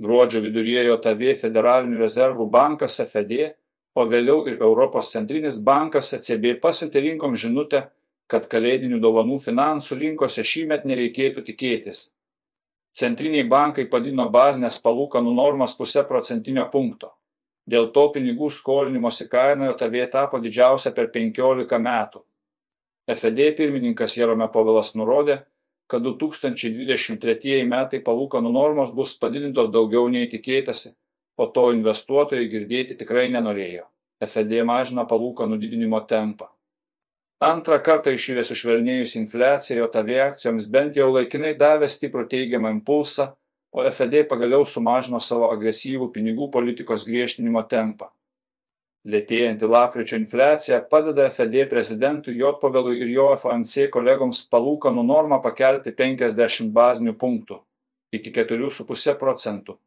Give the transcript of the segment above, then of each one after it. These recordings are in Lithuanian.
Gruodžio viduryje JAV Federalinių rezervų bankas FED, o vėliau ir Europos centrinis bankas ECB pasiuntė rinkoms žinutę, kad kalėdinių dovanų finansų rinkose šįmet nereikėtų tikėtis. Centriniai bankai padino bazinės palūkanų normas pusę procentinio punkto. Dėl to pinigų skolinimosi kaina JAV tapo didžiausia per 15 metų. FED pirmininkas Jerome Povilas nurodė, kad 2023 metai palūkanų normos bus padidintos daugiau nei tikėtasi, o to investuotojai girdėti tikrai nenorėjo. FED mažina palūkanų didinimo tempą. Antrą kartą išėlė sušvelnėjusi infliacija JAV akcijoms bent jau laikinai davė stiprų teigiamą impulsą, o FED pagaliau sumažino savo agresyvų pinigų politikos griežtinimo tempą. Lėtėjanti lapkričio infliacija padeda FED prezidentui J. Pavelui ir jo FOMC kolegoms palūkanų normą pakelti 50 bazinių punktų iki 4,5 procentų.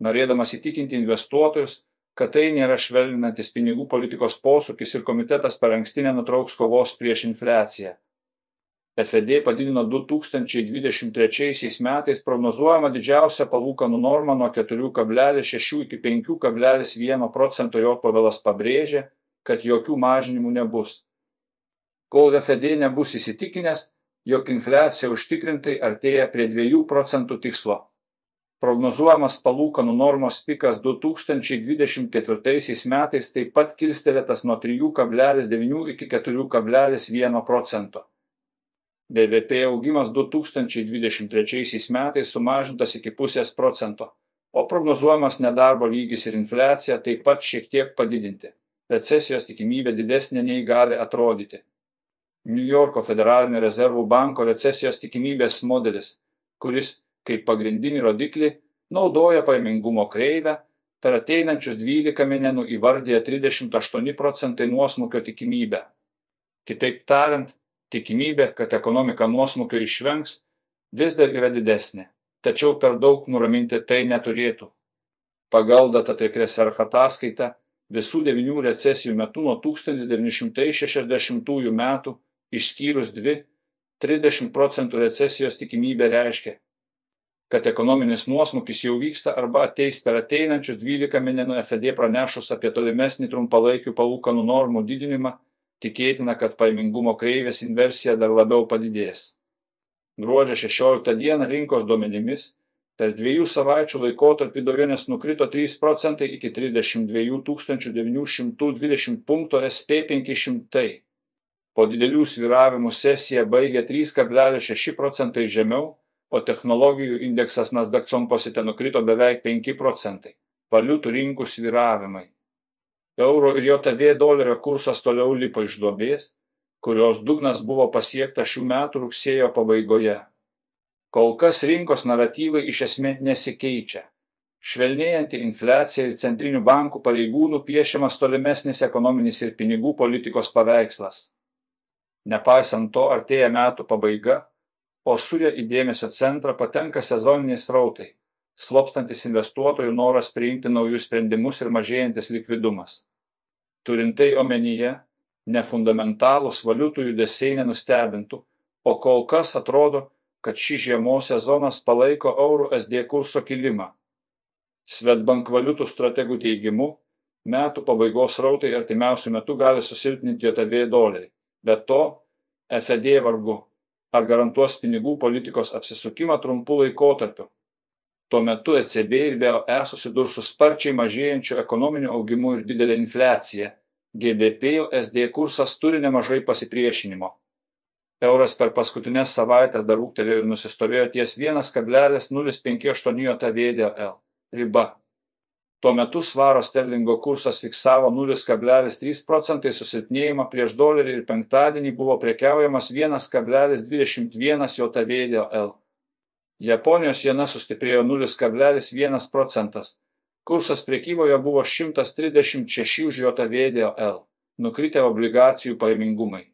Norėdamas įtikinti investuotojus, kad tai nėra švelninantis pinigų politikos posūkis ir komitetas per anksti nenutrauks kovos prieš infliaciją. FED padidino 2023 metais prognozuojama didžiausia palūkanų norma nuo 4,6 iki 5,1 procento jo pavelas pabrėžė, kad jokių mažinimų nebus. Kol FED nebus įsitikinęs, jog infliacija užtikrintai artėja prie 2 procentų tikslo. Prognozuojamas palūkanų normos pikas 2024 metais taip pat kilstelėtas nuo 3,9 iki 4,1 procento. BVP augimas 2023 metais sumažintas iki pusės procento, o prognozuojamas nedarbo lygis ir infliacija taip pat šiek tiek padidinti. Recesijos tikimybė didesnė nei gali atrodyti. New Yorko Federalinio rezervų banko recesijos tikimybės modelis, kuris kaip pagrindinį rodiklį naudoja paimingumo kreivę, per ateinančius 12 mėnesių įvardyja 38 procentai nuosmukio tikimybę. Kitaip tariant, tikimybė, kad ekonomika nuosmukio išvengs, vis dar yra didesnė, tačiau per daug nuraminti tai neturėtų. Pagal Datatrick Reserve ataskaitą, visų devinių recesijų metų nuo 1960 metų, išskyrus dvi, 30 procentų recesijos tikimybė reiškia, kad ekonominis nuosmukis jau vyksta arba ateis per ateinančius 12 mėnesių FED pranešus apie tolimesnį trumpalaikių palūkanų normų didinimą tikėtina, kad paimingumo kreivės inversija dar labiau padidės. Gruodžio 16 dieną rinkos duomenimis per dviejų savaičių laikotarpį dovinės nukrito 3 procentai iki 32 920 punkto SP 500. Po didelių sviravimų sesija baigė 3,6 procentai žemiau, o technologijų indeksas Nasdaq composite nukrito beveik 5 procentai. Valiutų rinkų sviravimai euro ir JAV dolerio kursas toliau lipo iš duobės, kurios dugnas buvo pasiektas šių metų rugsėjo pabaigoje. Kol kas rinkos naratyvai iš esmės nesikeičia. Švelnėjanti infliacija ir centrinių bankų pareigūnų piešiamas tolimesnis ekonominis ir pinigų politikos paveikslas. Nepaisant to, artėja metų pabaiga, o surė į dėmesio centrą patenka sezoniniai srautai, slopstantis investuotojų noras priimti naujus sprendimus ir mažėjantis likvidumas. Turint tai omenyje, nefundamentalūs valiutų judesiai nenustebintų, o kol kas atrodo, kad šį žiemos sezonas palaiko euro SD kurso kilimą. Svetbank valiutų strategų teigimu, metų pabaigos rautai artimiausių metų gali susilpninti JAV dolerį. Be to, FED vargu, ar garantuos pinigų politikos apsisukimą trumpų laikotarpiu. Tuo metu ECB ir BOE susidurs su sparčiai mažėjančiu ekonominiu augimu ir didelė infliacija. GBP SD kursas turi nemažai pasipriešinimo. Euras per paskutinės savaitės dar ūktelėjo ir nusistovėjo ties 1,058 JVDL riba. Tuo metu svaro sterlingo kursas fiksavo 0,3 procentai susilpnėjimą prieš dolerį ir penktadienį buvo prekiaujamas 1,21 JVDL. Japonijos jena sustiprėjo 0,1 procentas. Kursas priekyboje buvo 136 už JVDL, nukritę obligacijų paimingumai.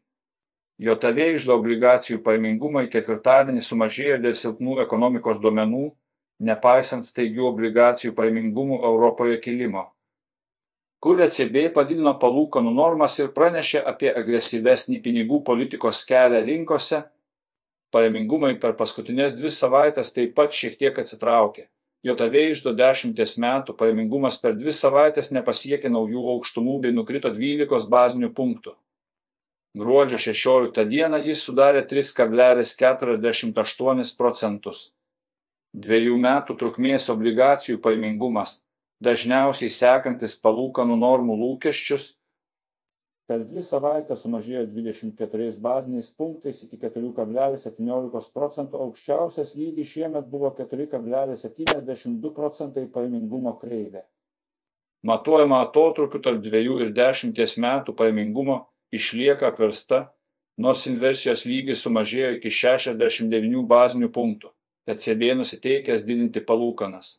JV išdo obligacijų paimingumai ketvirtadienį sumažėjo dėl silpnų ekonomikos duomenų, nepaisant staigių obligacijų paimingumų Europoje kilimo. Kur ECB padidino palūkanų normas ir pranešė apie agresyvesnį pinigų politikos kelią rinkose, Pajamingumai per paskutinės dvi savaitės taip pat šiek tiek atsitraukė, JAV išdo dešimties metų pajamingumas per dvi savaitės nepasiekė naujų aukštumų bei nukrito 12 bazinių punktų. Gruodžio 16 dieną jis sudarė 3,48 procentus. Dviejų metų trukmės obligacijų pajamingumas, dažniausiai sekantis palūkanų normų lūkesčius, per dvi savaitės sumažėjo 24 baziniais punktais iki 4,17 procentų, aukščiausias lygis šiemet buvo 4,72 procentai pajamingumo kreivė. Matuojama atotrukiu tarp 2 ir 10 metų pajamingumo išlieka apversta, nors inversijos lygis sumažėjo iki 69 bazinių punktų. ECB nusiteikęs didinti palūkanas.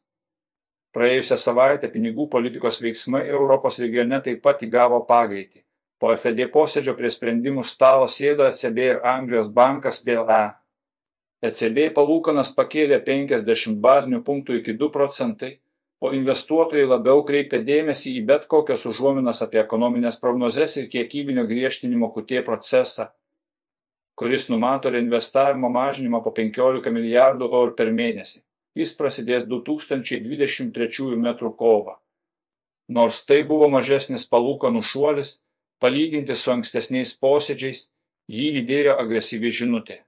Praėjusią savaitę pinigų politikos veiksmai Europos regione taip pat įgavo pagreitį. Po FED posėdžio prie sprendimų stalo sėdo ECB ir Anglijos bankas BLE. ECB palūkanas pakėlė 50 bazinių punktų iki 2 procentai, o investuotojai labiau kreipia dėmesį į bet kokias užuominas apie ekonomines prognozes ir kiekybinio griežtinimo QT procesą, kuris numato reinvestavimo mažinimą po 15 milijardų eurų per mėnesį. Jis prasidės 2023 m. kovą. Nors tai buvo mažesnis palūkanų šuolis, palyginti su ankstesniais posėdžiais, jį lydėjo agresyvi žinutė.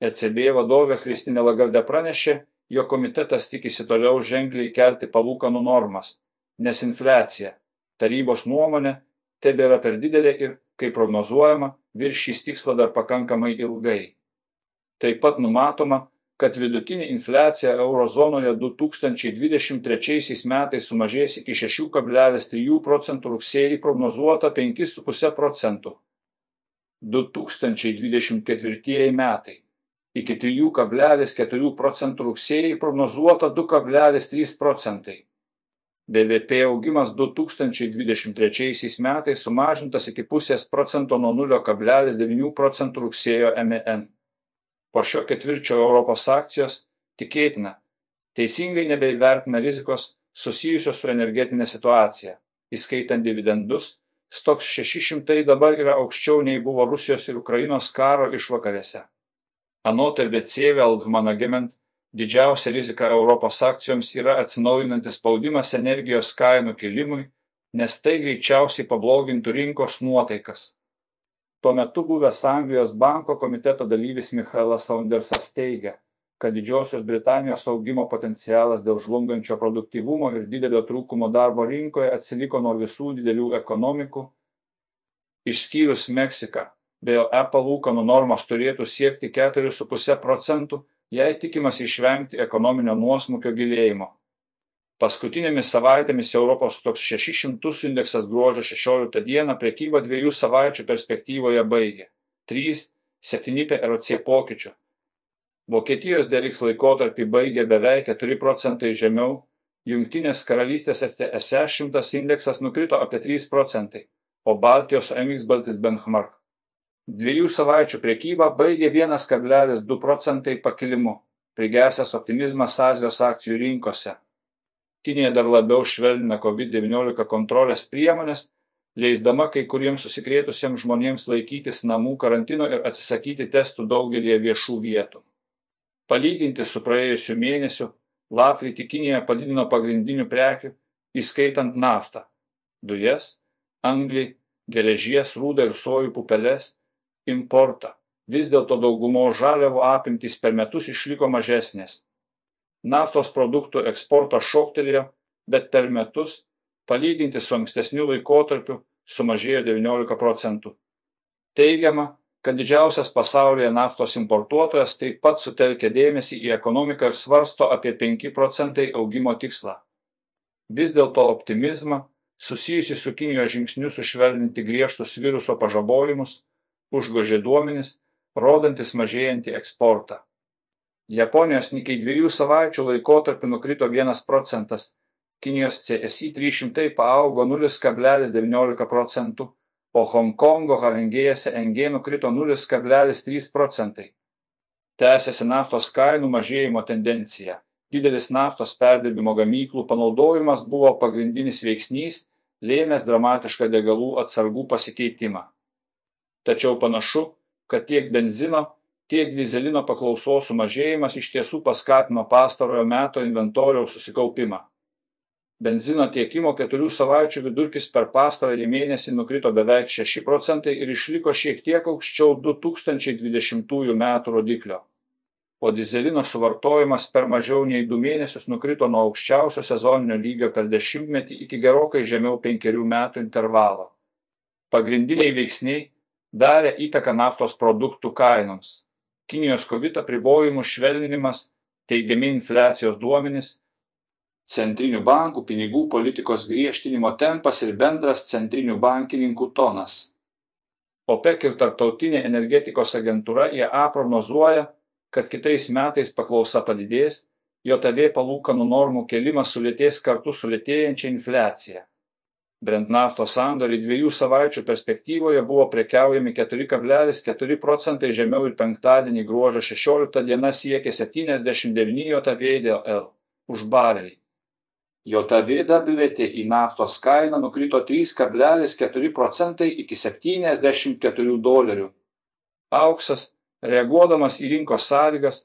ECB vadovė Kristinė Lagarde pranešė, jo komitetas tikisi toliau ženkliai kelti palūkanų normas, nes infliacija, tarybos nuomonė, tebėra per didelė ir, kaip prognozuojama, viršys tikslą dar pakankamai ilgai. Taip pat numatoma, kad vidutinė infliacija eurozonoje 2023 metais sumažės iki 6,3 procentų rugsėjį prognozuota 5,5 procentų. 2024 metai iki 3,4 procentų rugsėjai prognozuota 2,3 procentai. BVP augimas 2023 metais sumažintas iki pusės procento nuo 0,9 procentų rugsėjo MEN. Po šio ketvirčio Europos akcijos tikėtina teisingai nebeįvertina rizikos susijusios su energetinė situacija, įskaitant dividendus, stoks 600 dabar yra aukščiau nei buvo Rusijos ir Ukrainos karo išvakarėse. Anot RBC Wealth Management, didžiausia rizika Europos akcijoms yra atsinaujinantis spaudimas energijos kainų kilimui, nes tai greičiausiai pablogintų rinkos nuotaikas. Tuo metu buvęs Anglijos banko komiteto dalyvis Michaelas Saundersas teigia, kad Didžiosios Britanijos augimo potencialas dėl žlungančio produktyvumo ir didelio trūkumo darbo rinkoje atsiliko nuo visų didelių ekonomikų, išskyrus Meksiką, BLE palūkanų normos turėtų siekti 4,5 procentų, jei tikimasi išvengti ekonominio nuosmukio gilėjimo. Paskutinėmis savaitėmis Europos toks 600 indeksas gruodžio 16 dieną prekybą dviejų savaičių perspektyvoje baigė 3,7 PRC pokyčių. Vokietijos DRX laikotarpį baigė beveik 4 procentai žemiau, Jungtinės karalystės FTSE 100 indeksas nukrito apie 3 procentai, o Baltijos MX Baltis Benchmark Dviejų savaičių prekyba baigė 1,2 procentai pakilimu, prigesęs optimizmas Azijos akcijų rinkose. Kinija dar labiau švelnina COVID-19 kontrolės priemonės, leisdama kai kuriems susikrėtusiems žmonėms laikytis namų karantino ir atsisakyti testų daugelie viešų vietų. Palyginti su praėjusiu mėnesiu, lapkritį Kinija padidino pagrindinių prekių, įskaitant naftą, dujas, anglį, geležies, rūdą ir sojų pupeles, importą. Vis dėlto daugumos žaliavų apimtys per metus išliko mažesnės. Naftos produktų eksportas šoktelėjo, bet per metus, palyginti su ankstesniu laikotarpiu, sumažėjo 19 procentų. Teigiama, kad didžiausias pasaulyje naftos importuotojas taip pat sutelkia dėmesį į ekonomiką ir svarsto apie 5 procentai augimo tikslą. Vis dėlto optimizmą, susijusi su Kinijos žingsniu sušvelninti griežtus viruso pažabojimus, užgožė duomenys, rodantis mažėjantį eksportą. Japonijos Nikkei dviejų savaičių laikotarpį nukrito 1 procentas, Kinijos CSI 300 paaugo 0,19 procentų, o Hongkongo Halengėjose NG nukrito 0,3 procentai. Tęsiasi naftos kainų mažėjimo tendencija. Didelis naftos perdirbimo gamyklų panaudojimas buvo pagrindinis veiksnys, lėmęs dramatišką degalų atsargų pasikeitimą tačiau panašu kad tiek benzino tiek dizelino paklausos sumažėjimas iš tiesų paskatino pastarojo meto inventoriaus susikaupimą. Benzino tiekimo keturių savaičių vidurkis per pastarąjį mėnesį nukrito beveik 6 procentai ir išliko šiek tiek aukščiau 2020 metų rodiklio. O dizelino suvartojimas per mažiau nei 2 mėnesius nukrito nuo aukščiausio sezoninio lygio per dešimtmetį iki gerokai žemiau penkerių metų intervalo. Pagrindiniai veiksniai darė įtaką naftos produktų kainoms. Kinijos COVID apribojimų švelninimas, teigiami infliacijos duomenys, centrinių bankų pinigų politikos griežtinimo tempas ir bendras centrinių bankininkų tonas. OPEC ir Tartautinė energetikos agentūra IEA prognozuoja, kad kitais metais paklausa padidės, JOTV palūkanų normų kelimas sulėtės kartu su lėtėjančia infliacija. Brent naftos sandoriai dviejų savaičių perspektyvoje buvo prekiaujami 4,4 procentai žemiau ir penktadienį gruodžio 16 diena siekė 79 JVDL už barelį. JVWT į naftos kainą nukrito 3,4 procentai iki 74 dolerių. Auksas, reaguodamas į rinkos sąlygas,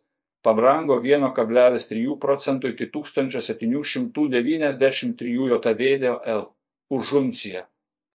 pabrango 1,3 procentų iki 1793 JVDL už unciją